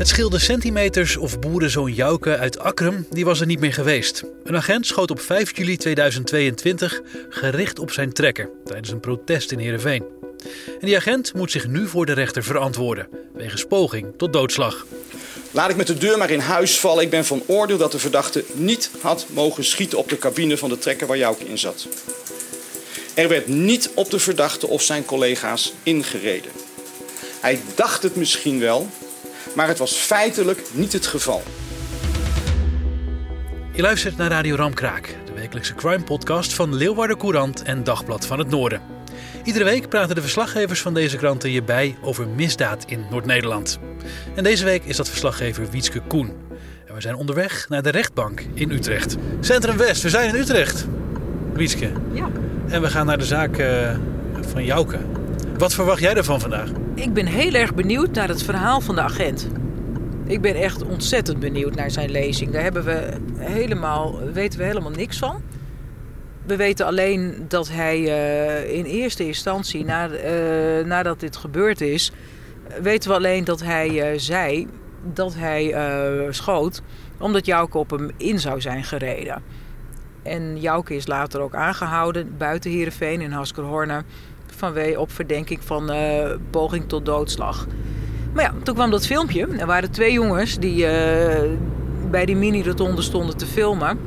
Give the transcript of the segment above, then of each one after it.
Het scheelde centimeters of boerenzoon Jouke uit Akrum, die was er niet meer geweest. Een agent schoot op 5 juli 2022 gericht op zijn trekker tijdens een protest in Heerenveen. En die agent moet zich nu voor de rechter verantwoorden, wegens poging tot doodslag. Laat ik met de deur maar in huis vallen. Ik ben van oordeel dat de verdachte niet had mogen schieten op de cabine van de trekker waar Jouke in zat. Er werd niet op de verdachte of zijn collega's ingereden. Hij dacht het misschien wel, maar het was feitelijk niet het geval. Je luistert naar Radio Ramkraak, de wekelijkse crime-podcast van Leeuwarden Courant en Dagblad van het Noorden. Iedere week praten de verslaggevers van deze kranten je bij over misdaad in Noord-Nederland. En deze week is dat verslaggever Wietske Koen. En we zijn onderweg naar de rechtbank in Utrecht. Centrum West, we zijn in Utrecht. Wietske. Ja. En we gaan naar de zaak eh, van Jouke. Wat verwacht jij ervan vandaag? Ik ben heel erg benieuwd naar het verhaal van de agent. Ik ben echt ontzettend benieuwd naar zijn lezing. Daar hebben we helemaal, weten we helemaal niks van. We weten alleen dat hij uh, in eerste instantie, na, uh, nadat dit gebeurd is, weten we alleen dat hij uh, zei dat hij schoot omdat Jouke op hem in zou zijn gereden. En Jouke is later ook aangehouden buiten Heerenveen in Haskerhorne vanwege op verdenking van poging tot doodslag. Maar ja, toen kwam dat filmpje. Er waren twee jongens die bij die mini-rotonde stonden te filmen.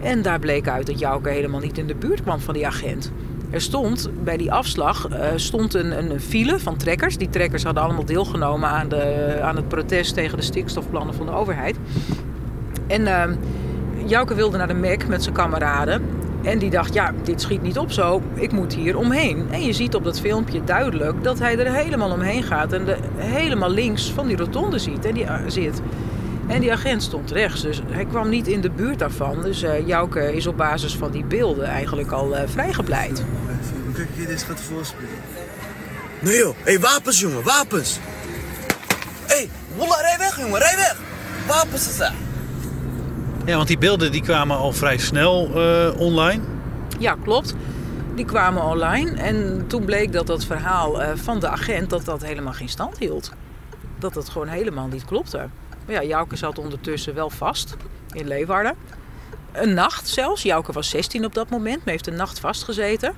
En daar bleek uit dat Jouke helemaal niet in de buurt kwam van die agent. Er stond bij die afslag uh, stond een, een file van trekkers. Die trekkers hadden allemaal deelgenomen aan, de, aan het protest tegen de stikstofplannen van de overheid. En uh, Jouke wilde naar de Mac met zijn kameraden. En die dacht, ja, dit schiet niet op zo. Ik moet hier omheen. En je ziet op dat filmpje duidelijk dat hij er helemaal omheen gaat. En de, helemaal links van die rotonde ziet. En die uh, zit. En die agent stond rechts, dus hij kwam niet in de buurt daarvan. Dus uh, Jouke is op basis van die beelden eigenlijk al uh, vrijgepleit. Kijk, dit gaat voorspelen. Nee joh, hey, wapens jongen, wapens! Hé, hey, rij weg jongen, rij weg! Wapens is daar! Ja, want die beelden die kwamen al vrij snel uh, online. Ja, klopt. Die kwamen online en toen bleek dat dat verhaal van de agent dat dat helemaal geen stand hield. Dat het gewoon helemaal niet klopte. Maar ja, Jouke zat ondertussen wel vast in Leeuwarden. Een nacht zelfs. Jouke was 16 op dat moment, maar heeft een nacht vastgezeten.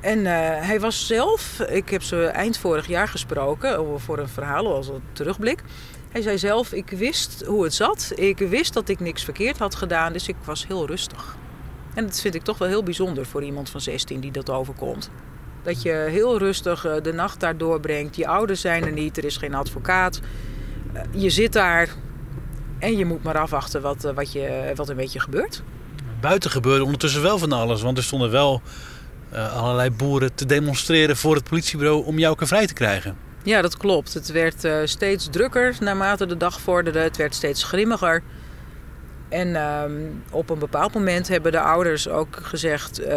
En uh, hij was zelf, ik heb ze eind vorig jaar gesproken voor een verhaal als een terugblik. Hij zei zelf, ik wist hoe het zat. Ik wist dat ik niks verkeerd had gedaan, dus ik was heel rustig. En dat vind ik toch wel heel bijzonder voor iemand van 16 die dat overkomt. Dat je heel rustig de nacht daar doorbrengt. Je ouders zijn er niet, er is geen advocaat je zit daar en je moet maar afwachten wat, eh, wat, je, wat een beetje gebeurt. Buiten gebeurde ondertussen wel van alles, want er stonden wel allerlei boeren te demonstreren voor het politiebureau om Jouke vrij te krijgen. Ja, dat klopt. Het werd uh, steeds drukker naarmate de dag vorderde. Het werd steeds grimmiger. En uh, op een bepaald moment hebben de ouders ook gezegd: uh,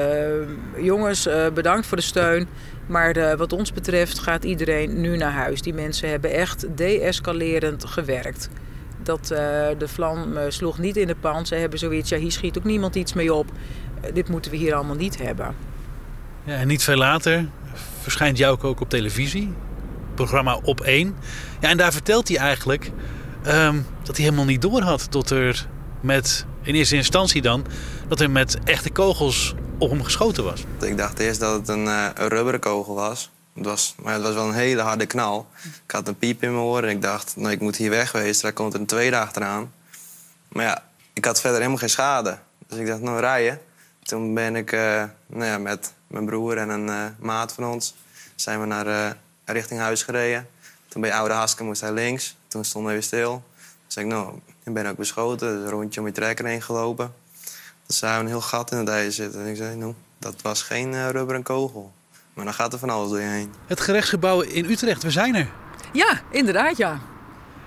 Jongens, uh, bedankt voor de steun. Maar wat ons betreft gaat iedereen nu naar huis. Die mensen hebben echt deescalerend gewerkt. Dat, de vlam sloeg niet in de pan. Ze hebben zoiets: ja, hier schiet ook niemand iets mee op. dit moeten we hier allemaal niet hebben. Ja, en niet veel later verschijnt Jouke ook op televisie. Programma Op 1. Ja, en daar vertelt hij eigenlijk um, dat hij helemaal niet door had tot er met, in eerste instantie dan, dat er met echte kogels op hem geschoten was. Ik dacht eerst dat het een, uh, een rubberen kogel was. Het was. Maar het was wel een hele harde knal. Ik had een piep in mijn oren en ik dacht, nou, ik moet hier wegwezen. Daar komt er een tweede achteraan. Maar ja, ik had verder helemaal geen schade. Dus ik dacht, nou rijden. Toen ben ik eh, nou ja, met mijn broer en een eh, maat van ons... zijn we naar richting huis gereden. Toen bij Oude Haske moest hij links. Toen stonden we weer stil. Toen zei ik, nou, ik ben ook beschoten. Dus een rondje om je trekker heen gelopen. Toen zei we een heel gat in het ijs zitten. En ik zei, nou, dat was geen uh, rubberen kogel. Maar dan gaat er van alles door je heen. Het gerechtsgebouw in Utrecht, we zijn er. Ja, inderdaad ja.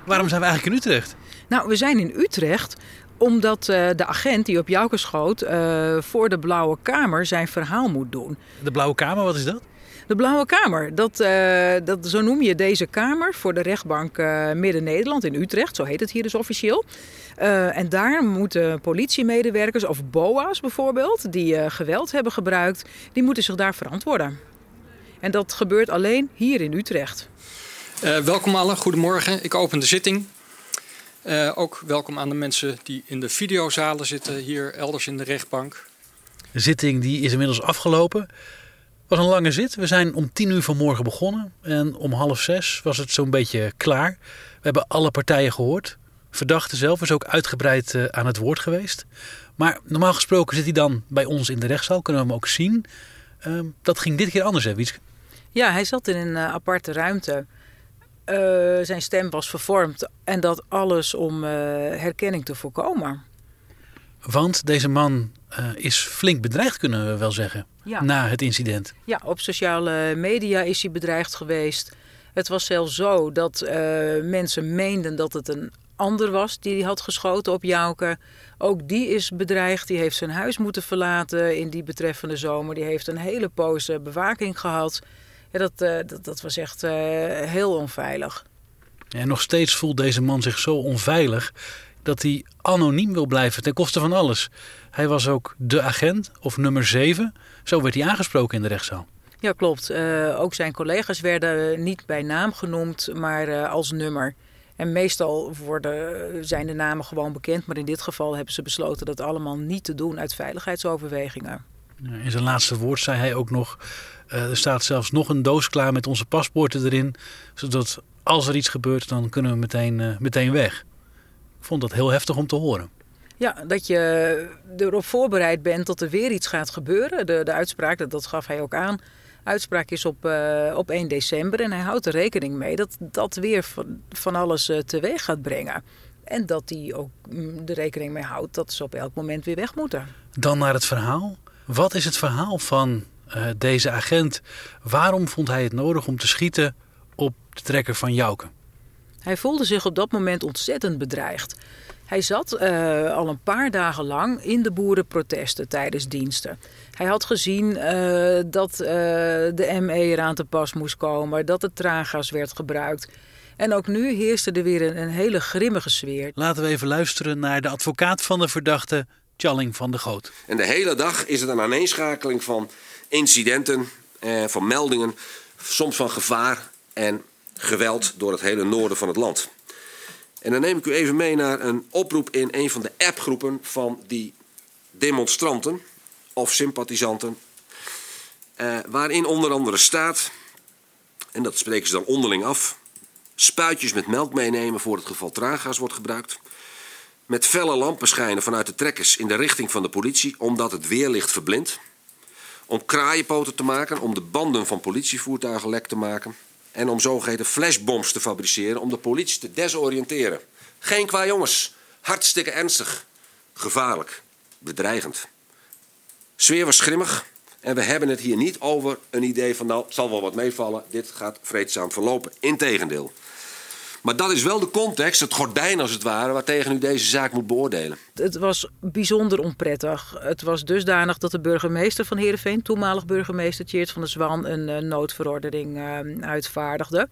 Waarom zijn we eigenlijk in Utrecht? Nou, we zijn in Utrecht omdat uh, de agent die op Jouke schoot uh, voor de Blauwe Kamer zijn verhaal moet doen. De Blauwe Kamer, wat is dat? De Blauwe Kamer, dat, uh, dat, zo noem je deze kamer voor de rechtbank Midden-Nederland in Utrecht. Zo heet het hier dus officieel. en daar moeten politiemedewerkers of BOA's bijvoorbeeld, die geweld hebben gebruikt, die moeten zich daar verantwoorden. En dat gebeurt alleen hier in Utrecht. welkom allen, goedemorgen. Ik open de zitting. Uh, ook welkom aan de mensen die in de videozalen zitten, hier elders in de rechtbank. De zitting die is inmiddels afgelopen. Het was een lange zit. We zijn om tien uur vanmorgen begonnen. En om half zes was het zo'n beetje klaar. We hebben alle partijen gehoord. Verdachte zelf is ook uitgebreid uh, aan het woord geweest. Maar normaal gesproken zit hij dan bij ons in de rechtszaal. Kunnen we hem ook zien. Uh, dat ging dit keer anders, hè Wieske? Ja, hij zat in een aparte ruimte. Uh, zijn stem was vervormd. En dat alles om uh, herkenning te voorkomen. Want deze man uh, is flink bedreigd, kunnen we wel zeggen, ja. na het incident. Ja, op sociale media is hij bedreigd geweest. Het was zelfs zo dat mensen meenden dat het een ander was die had geschoten op Jouke. Ook die is bedreigd. Die heeft zijn huis moeten verlaten in die betreffende zomer. Die heeft een hele poos bewaking gehad. Ja, dat, uh, dat, dat, was echt heel onveilig. En nog steeds voelt deze man zich zo onveilig dat hij anoniem wil blijven ten koste van alles. Hij was ook de agent, of nummer 7. Zo werd hij aangesproken in de rechtszaal. Ja, klopt. Uh, ook zijn collega's werden niet bij naam genoemd, maar als nummer. En meestal worden, zijn de namen gewoon bekend, maar in dit geval hebben ze besloten dat allemaal niet te doen uit veiligheidsoverwegingen. In zijn laatste woord zei hij ook nog: uh, er staat zelfs nog een doos klaar met onze paspoorten erin. Zodat als er iets gebeurt, dan kunnen we meteen, meteen weg. Ik vond dat heel heftig om te horen. Ja, dat je erop voorbereid bent dat er weer iets gaat gebeuren. De, de uitspraak, dat, dat gaf hij ook aan. uitspraak is op, uh, op 1 december en hij houdt er rekening mee dat dat weer van, van alles uh, teweeg gaat brengen. En dat hij ook mm, de rekening mee houdt dat ze op elk moment weer weg moeten. Dan naar het verhaal. Wat is het verhaal van uh, deze agent? Waarom vond hij het nodig om te schieten op de trekker van Jouke? Hij voelde zich op dat moment ontzettend bedreigd. Hij zat uh, al een paar dagen lang in de boerenprotesten tijdens diensten. Hij had gezien uh, dat uh, de ME eraan te pas moest komen, dat het traangas werd gebruikt. En ook nu heerste er weer een, een, hele grimmige sfeer. Laten we even luisteren naar de advocaat van de verdachte, Challing van de Goot. En de hele dag is het een aaneenschakeling van incidenten, eh, van meldingen, soms van gevaar en geweld door het hele noorden van het land. En dan neem ik u even mee naar een oproep in een van de appgroepen van die demonstranten of sympathisanten. Eh, waarin onder andere staat, en dat spreken ze dan onderling af, spuitjes met melk meenemen voor het geval traangas wordt gebruikt. Met felle lampen schijnen vanuit de trekkers in de richting van de politie omdat het weerlicht verblindt. Om kraaienpoten te maken, om de banden van politievoertuigen lek te maken. En om zogeheten flashbombs te fabriceren om de politie te desoriënteren. Geen qua jongens. Hartstikke ernstig. Gevaarlijk. Bedreigend. Sfeer was grimmig. En we hebben het hier niet over een idee van nou, het zal wel wat meevallen. Dit gaat vreedzaam verlopen. Integendeel. Maar dat is wel de context, het gordijn als het ware, waartegen u deze zaak moet beoordelen. Het was bijzonder onprettig. Het was dusdanig dat de burgemeester van Heerenveen, toenmalig burgemeester Tjeerd van der Zwan, een uh, noodverordening uh, uitvaardigde.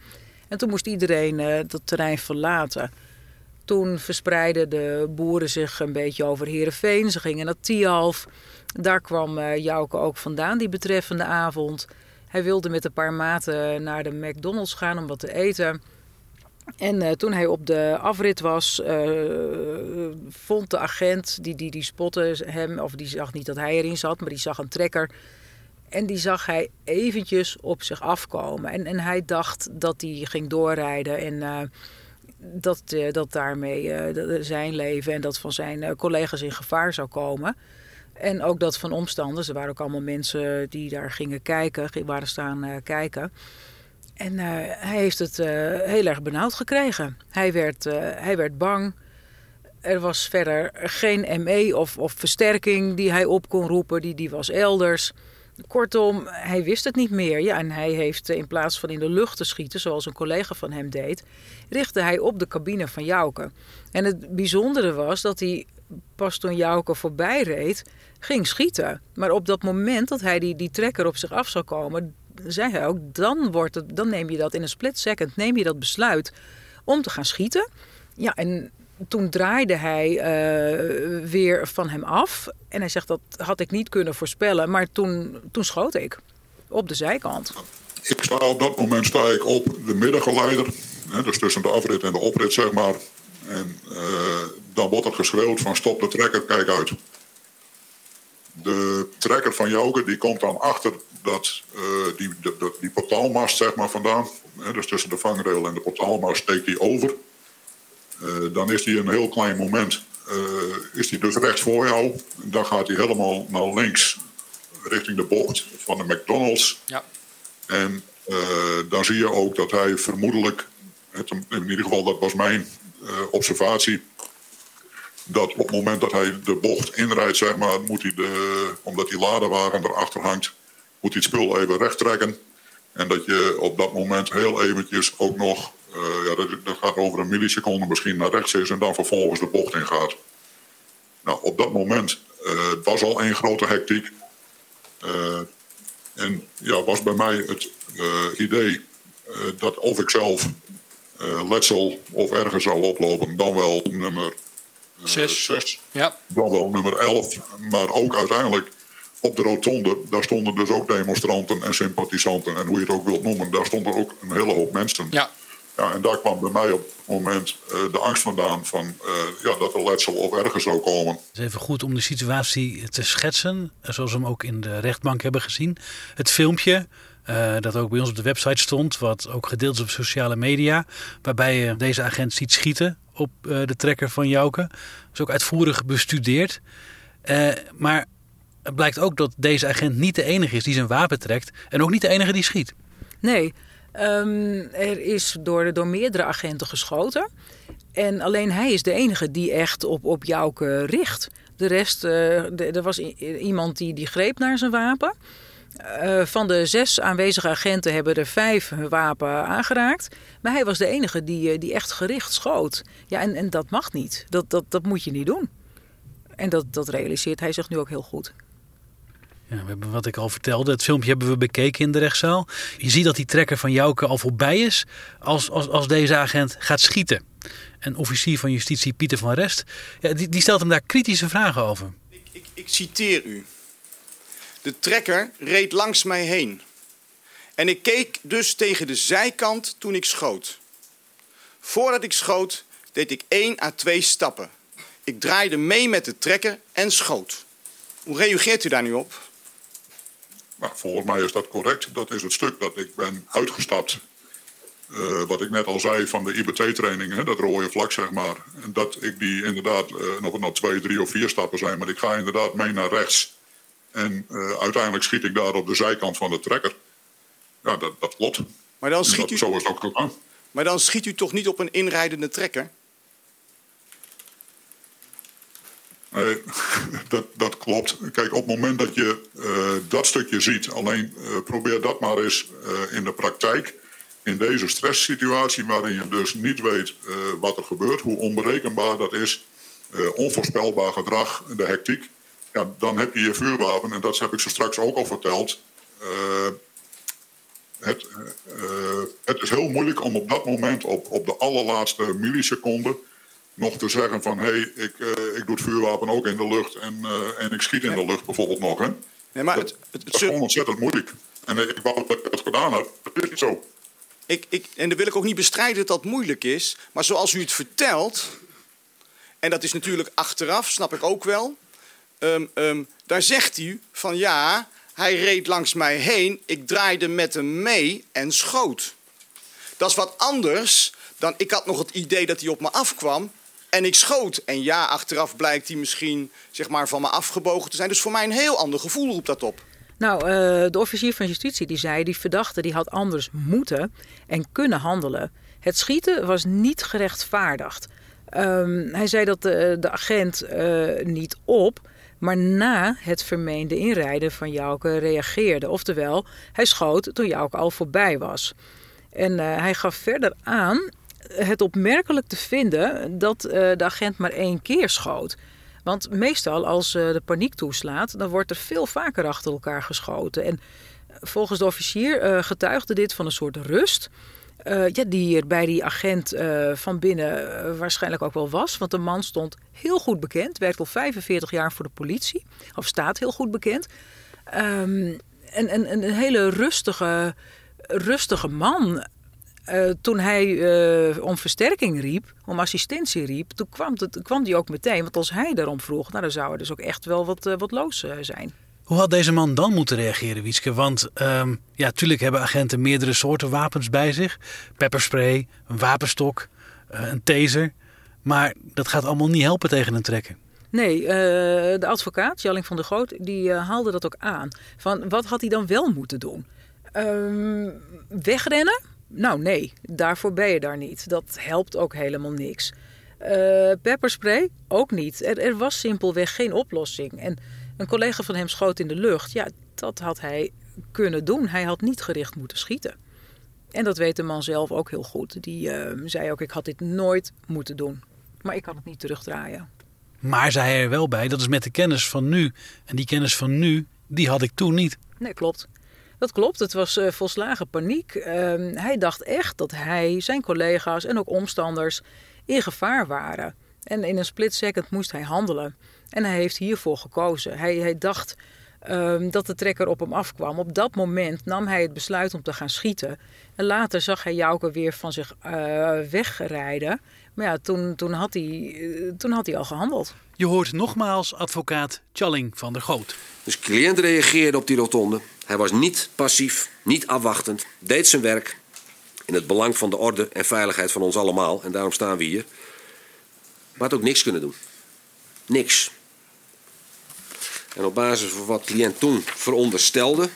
En toen moest iedereen uh, dat terrein verlaten. Toen verspreidden de boeren zich een beetje over Heerenveen. Ze gingen naar Tialf. Daar kwam Jouke ook vandaan die betreffende avond. Hij wilde met een paar maten naar de McDonald's gaan om wat te eten. En uh, toen hij op de afrit was, uh, vond de agent, die, die, die spotte hem, of die zag niet dat hij erin zat, maar die zag een trekker. En die zag hij eventjes op zich afkomen. En, en hij dacht dat hij ging doorrijden. En uh, dat, eh, dat daarmee eh, zijn leven en dat van zijn eh, collega's in gevaar zou komen. En ook dat van omstanders. Er waren ook allemaal mensen die daar gingen kijken, waren staan eh, kijken. En eh, hij heeft het eh, heel erg benauwd gekregen. Hij werd, eh, hij werd bang. Er was verder geen ME of, of versterking die hij op kon roepen. Die, die was elders. Kortom, hij wist het niet meer. Ja, en hij heeft in plaats van in de lucht te schieten, zoals een collega van hem deed, richtte hij op de cabine van Jouke. En het bijzondere was dat hij pas toen Jouke voorbij reed, ging schieten. Maar op dat moment dat hij die, die trekker op zich af zou komen, zei hij ook, dan, wordt het, dan neem je dat in een split second, neem je dat besluit om te gaan schieten. Ja, en toen draaide hij eh, weer van hem af. En hij zegt dat had ik niet kunnen voorspellen. Maar toen, toen schoot ik op de zijkant. Ik op dat moment sta ik op de middengeleider. Hè, dus tussen de afrit en de oprit, zeg maar. En eh, dan wordt er geschreeuwd van stop de trekker, kijk uit. De trekker van Jouke die komt dan achter dat, eh, die, de, de- die portaalmast zeg maar, vandaan. Hè, dus tussen de vangrail en de portaalmast steekt hij over. Eh, dan is hij een heel klein moment. eh, is hij dus rechts voor jou. Dan gaat hij helemaal naar links richting de bocht van de McDonald's. Ja. En dan zie je ook dat hij vermoedelijk, het, in ieder geval dat was mijn observatie, dat op het moment dat hij de bocht inrijdt, zeg maar, moet hij de, omdat die ladewagen erachter hangt, moet hij het spul even recht trekken. En dat je op dat moment heel eventjes ook nog, eh, ja, dat, gaat over een milliseconde misschien naar rechts is en dan vervolgens de bocht ingaat. Nou, op dat moment eh, was al één grote hectiek. Eh, en ja, was bij mij het idee dat of ik zelf letsel of ergens zou oplopen, dan wel nummer eh, Zes. 6, Ja. dan wel nummer 11. Maar ook uiteindelijk op de rotonde, daar stonden dus ook demonstranten en sympathisanten en hoe je het ook wilt noemen, daar stonden ook een hele hoop mensen. Ja. Ja, en daar kwam bij mij op het moment eh, de angst vandaan van eh, ja, dat er letsel of ergens zou komen. Het is even goed om de situatie te schetsen, zoals we hem ook in de rechtbank hebben gezien. Het filmpje, eh, dat ook bij ons op de website stond, wat ook gedeeld is op sociale media, waarbij je deze agent ziet schieten op eh, de trekker van Jouke. is ook uitvoerig bestudeerd. Eh, maar het blijkt ook dat deze agent niet de enige is die zijn wapen trekt en ook niet de enige die schiet. Nee, ehm, er is door, door meerdere agenten geschoten. En alleen hij is de enige die echt op, op Jouke richt. De rest, er was iemand die, die greep naar zijn wapen. Eh, van de zes aanwezige agenten hebben er vijf hun wapen aangeraakt. Maar hij was de enige die, eh, die echt gericht schoot. Ja, en, en dat mag niet. Dat, dat, dat moet je niet doen. En dat, dat realiseert hij zich nu ook heel goed. Ja, we hebben wat ik al vertelde. Het filmpje hebben we bekeken in de rechtszaal. Je ziet dat die trekker van Jouke al voorbij is als, als, als deze agent gaat schieten. En officier van justitie Pieter van Rest, ja, die, die stelt hem daar kritische vragen over. Ik citeer u. De trekker reed langs mij heen. En ik keek dus tegen de zijkant toen ik schoot. Voordat ik schoot, deed ik één à twee stappen. Ik draaide mee met de trekker en schoot. Hoe reageert u daar nu op? Nou, volgens mij is dat correct. Dat is het stuk dat ik ben uitgestapt. Eh, wat ik net al zei van de IBT-training, dat rode vlak zeg maar. Dat ik die inderdaad, of het nou twee, drie of vier stappen zijn, maar ik ga inderdaad mee naar rechts. En eh, uiteindelijk schiet ik daar op de zijkant van de trekker. Ja, dat, dat klopt. Maar dan schiet dat- u- Zo is het ook. Maar dan schiet u toch niet op een inrijdende trekker? Nee, dat, dat klopt. Kijk, op het moment dat je eh, dat stukje ziet, alleen eh, probeer dat maar eens in de praktijk. In deze stresssituatie, waarin je dus niet weet wat er gebeurt, hoe onberekenbaar dat is, onvoorspelbaar gedrag, de hectiek. Ja, dan heb je je vuurwapen, en dat heb ik zo straks ook al verteld. Eh, het, eh, het is heel moeilijk om op dat moment, op, op de allerlaatste milliseconde, nog te zeggen van hé, hey, ik, eh, ik doe het vuurwapen ook in de lucht en, en ik schiet in de lucht bijvoorbeeld nog. Hè? Nee, maar dat, het, het, dat is gewoon ontzettend moeilijk. En ik wou dat ik het gedaan heb. Dat is niet zo. Ik, ik, en dan wil ik ook niet bestrijden dat dat moeilijk is. Maar zoals u het vertelt, en dat is natuurlijk achteraf, snap ik ook wel. Ehm, ehm, daar zegt u van ja, hij reed langs mij heen, ik draaide met hem mee en schoot. Dat is wat anders dan ik had nog het idee dat hij op me afkwam en ik schoot. En ja, achteraf blijkt hij misschien zeg maar, van me afgebogen te zijn. Dus voor mij een heel ander gevoel roept dat op. Nou, uh, de officier van justitie die zei, die verdachte die had anders moeten en kunnen handelen. Het schieten was niet gerechtvaardigd. Um, hij zei dat de, de agent uh, niet op, maar na het vermeende inrijden van Jouke reageerde. Oftewel, hij schoot toen Jouke al voorbij was. En uh, hij gaf verder aan het opmerkelijk te vinden dat uh, de agent maar één keer schoot. Want meestal als uh, de paniek toeslaat, dan wordt er veel vaker achter elkaar geschoten. En volgens de officier getuigde dit van een soort rust. Uh, ja, die er bij die agent uh, van binnen uh, waarschijnlijk ook wel was. Want de man stond heel goed bekend, werkt al 45 jaar voor de politie, of staat heel goed bekend. Um, en, en, een hele rustige, rustige man. toen hij om versterking riep, om assistentie riep, toen kwam, het, kwam die ook meteen. Want als hij daarom vroeg, nou, dan zou er dus ook echt wel wat, wat los zijn. Hoe had deze man dan moeten reageren, Wietske? Want um, ja, tuurlijk hebben agenten meerdere soorten wapens bij zich. Pepperspray, een wapenstok, uh, een taser. Maar dat gaat allemaal niet helpen tegen een trekker. Nee, uh, de advocaat, Jalling van der Goot, die uh, haalde dat ook aan. Van wat had hij dan wel moeten doen? Um, wegrennen? Nou nee, daarvoor ben je daar niet. Dat helpt ook helemaal niks. pepperspray? Ook niet. Er, er was simpelweg geen oplossing. En een collega van hem schoot in de lucht. Ja, dat had hij kunnen doen. Hij had niet gericht moeten schieten. En dat weet de man zelf ook heel goed. Die uh, zei ook: Ik had dit nooit moeten doen. Maar ik kan het niet terugdraaien. Maar zei hij er wel bij: dat is met de kennis van nu. En die kennis van nu, die had ik toen niet. Nee, klopt. Dat klopt. Het was uh, volslagen paniek. Uh, hij dacht echt dat hij, zijn collega's en ook omstanders in gevaar waren. En in een split second moest hij handelen. En hij heeft hiervoor gekozen. Hij, hij dacht um, dat de trekker op hem afkwam. Op dat moment nam hij het besluit om te gaan schieten. En later zag hij Jouke weer van zich uh, wegrijden. Maar ja, toen, toen, had hij, uh, toen had hij al gehandeld. Je hoort nogmaals advocaat Challing van der Goot. Dus cliënt reageerde op die rotonde. Hij was niet passief, niet afwachtend, deed zijn werk in het belang van de orde en veiligheid van ons allemaal. En daarom staan we hier. Maar had ook niks kunnen doen. Niks. En op basis van wat de cliënt toen veronderstelde,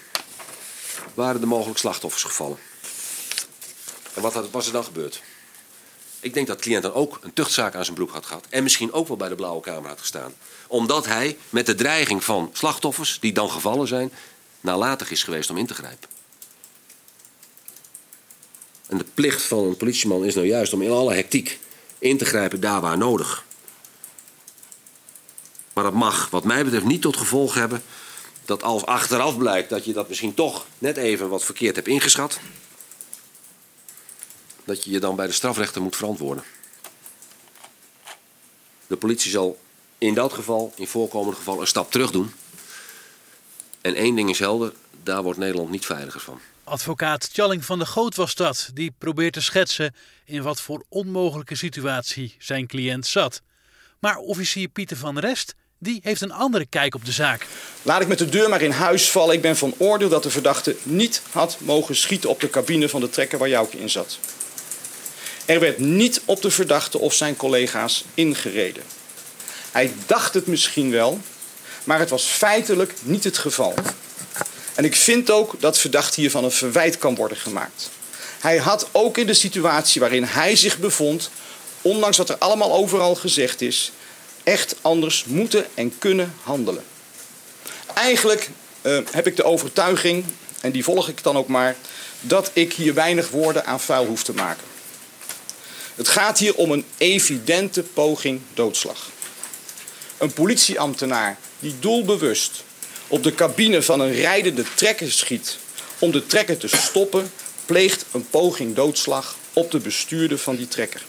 waren er mogelijk slachtoffers gevallen. En wat was er dan gebeurd? Ik denk dat de cliënt dan ook een tuchtzaak aan zijn broek had gehad. En misschien ook wel bij de Blauwe Kamer had gestaan. Omdat hij met de dreiging van slachtoffers, die dan gevallen zijn, nalatig is geweest om in te grijpen. En de plicht van een politieman is nou juist om in alle hectiek in te grijpen daar waar nodig. Maar dat mag, wat mij betreft, niet tot gevolg hebben dat als achteraf blijkt dat je dat misschien toch net even wat verkeerd hebt ingeschat, dat je je dan bij de strafrechter moet verantwoorden. De politie zal in dat geval, in voorkomend geval, een stap terug doen. En één ding is helder, daar wordt Nederland niet veiliger van. Advocaat Tjalling van der Goot was dat, die probeert te schetsen in wat voor onmogelijke situatie zijn cliënt zat. Maar officier Pieter van Rest die heeft een andere kijk op de zaak. Laat ik met de deur maar in huis vallen. Ik ben van oordeel dat de verdachte niet had mogen schieten op de cabine van de trekker waar Jouke in zat. Er werd niet op de verdachte of zijn collega's ingereden. Hij dacht het misschien wel, maar het was feitelijk niet het geval. En ik vind ook dat verdachte hiervan een verwijt kan worden gemaakt. Hij had ook in de situatie waarin hij zich bevond, ondanks wat er allemaal overal gezegd is, echt anders moeten en kunnen handelen. Eigenlijk uh, heb ik de overtuiging, en die volg ik dan ook maar, dat ik hier weinig woorden aan vuil hoef te maken. Het gaat hier om een evidente poging doodslag. Een politieambtenaar die doelbewust op de cabine van een rijdende trekker schiet om de trekker te stoppen, pleegt een poging doodslag op de bestuurder van die trekker.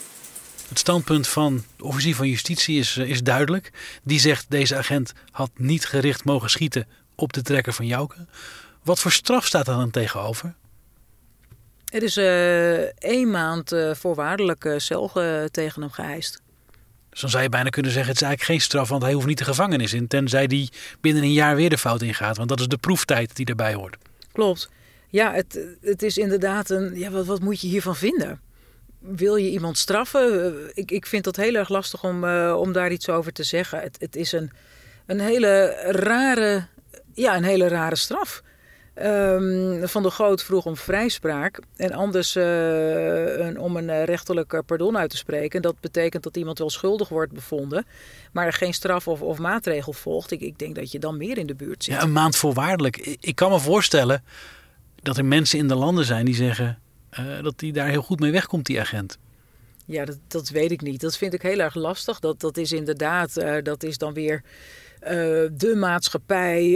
Het standpunt van de officier van justitie is, is duidelijk. Die zegt deze agent had niet gericht mogen schieten op de trekker van Jouke. Wat voor straf staat er dan tegenover? Er is uh, één maand uh, voorwaardelijke cel uh, tegen hem geëist. Dus dan zou je bijna kunnen zeggen: het is eigenlijk geen straf, want hij hoeft niet de gevangenis in. Tenzij hij binnen een jaar weer de fout ingaat. Want dat is de proeftijd die erbij hoort. Klopt. Ja, het, het is inderdaad een. Ja, wat, wat moet je hiervan vinden? wil je iemand straffen? Eh, ik, ik vind dat heel erg lastig om, uh, om daar iets over te zeggen. Het, het is een, een hele rare, ja, een hele rare straf. Um, van de Groot vroeg om vrijspraak en anders uh, een, om een rechterlijk pardon uit te spreken. Dat betekent dat iemand wel schuldig wordt bevonden, maar er geen straf of, of maatregel volgt. Ik, ik denk dat je dan meer in de buurt zit. Ja, een maand voorwaardelijk. Ik kan me voorstellen dat er mensen in de landen zijn die zeggen uh, dat die daar heel goed mee wegkomt, die agent. Ja, dat, dat weet ik niet. Dat vind ik heel erg lastig. Dat, dat is inderdaad, uh, dat is dan weer uh, de maatschappij.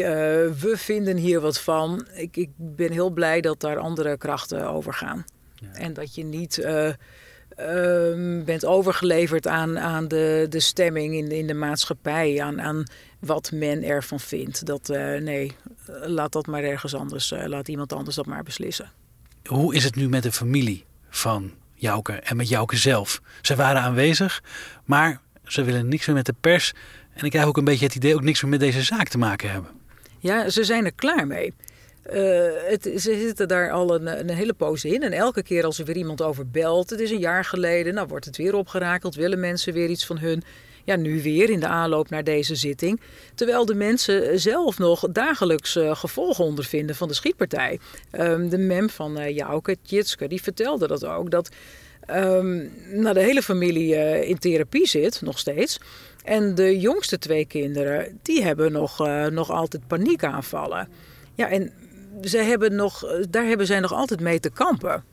we vinden hier wat van. Ik, ik ben heel blij dat daar andere krachten over gaan. Ja. En dat je niet ehm, bent overgeleverd aan, aan de, de stemming in, in de maatschappij. Aan, aan wat men ervan vindt. Dat, nee, laat dat maar ergens anders. laat iemand anders dat maar beslissen. Hoe is het nu met de familie van Jouke en met Jouke zelf? Ze waren aanwezig, maar ze willen niks meer met de pers. En ik krijg ook een beetje het idee ook niks meer met deze zaak te maken hebben. Ja, ze zijn er klaar mee. Uh, het, ze zitten daar al een, een, hele poos in. En elke keer als er weer iemand over belt, het is een jaar geleden, nou wordt het weer opgerakeld, willen mensen weer iets van hun. Ja, nu weer in de aanloop naar deze zitting. Terwijl de mensen zelf nog dagelijks uh, gevolgen ondervinden van de schietpartij. Um, de mem van uh, Jouke Tjitske, die vertelde dat ook. Dat um, de hele familie in therapie zit, nog steeds. En de jongste twee kinderen, die hebben nog, nog altijd paniekaanvallen. Ja, en ze hebben nog, daar hebben zij nog altijd mee te kampen.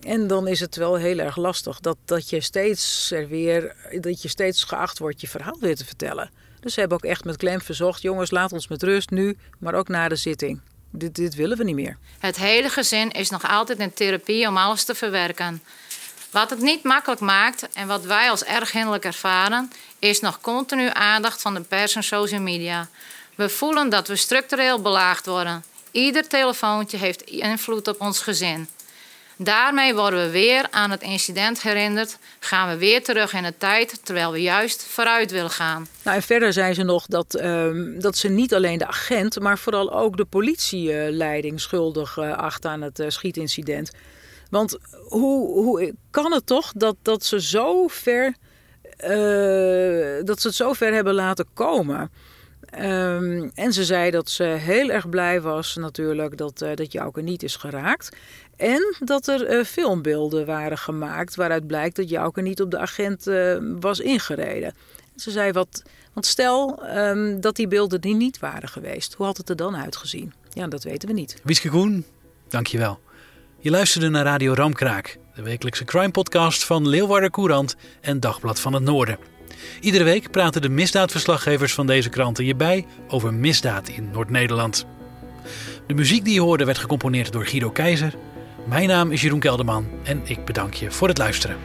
En dan is het wel heel erg lastig dat, dat, je steeds er weer, dat je steeds geacht wordt je verhaal weer te vertellen. Dus ze hebben ook echt met klem verzocht: jongens, laat ons met rust nu, maar ook na de zitting. Dit, dit willen we niet meer. Het hele gezin is nog altijd in therapie om alles te verwerken. Wat het niet makkelijk maakt en wat wij als erg hinderlijk ervaren, is nog continu aandacht van de pers en social media. We voelen dat we structureel belaagd worden. Ieder telefoontje heeft invloed op ons gezin. Daarmee worden we weer aan het incident herinnerd. Gaan we weer terug in de tijd, terwijl we juist vooruit willen gaan. Nou, en verder zei ze nog dat, uh, dat ze niet alleen de agent, maar vooral ook de politieleiding schuldig uh, acht aan het uh, schietincident. Want hoe, hoe kan het toch dat, dat ze zo ver. Uh, dat ze het zo ver hebben laten komen? Um, en ze zei dat ze heel erg blij was natuurlijk dat, uh, dat Jouke niet is geraakt. En dat er uh, filmbeelden waren gemaakt waaruit blijkt dat Jouke niet op de agent was ingereden. Ze zei wat, want stel um, dat die beelden niet waren geweest. Hoe had het er dan uitgezien? Ja, dat weten we niet. Wieske Koen, dankjewel. Je luisterde naar Radio Ramkraak, de wekelijkse crime podcast van Leeuwarder Courant en Dagblad van het Noorden. Iedere week praten de misdaadverslaggevers van deze kranten je bij over misdaad in Noord-Nederland. De muziek die je hoorde werd gecomponeerd door Guido Keizer. Mijn naam is Jeroen Kelderman en ik bedank je voor het luisteren.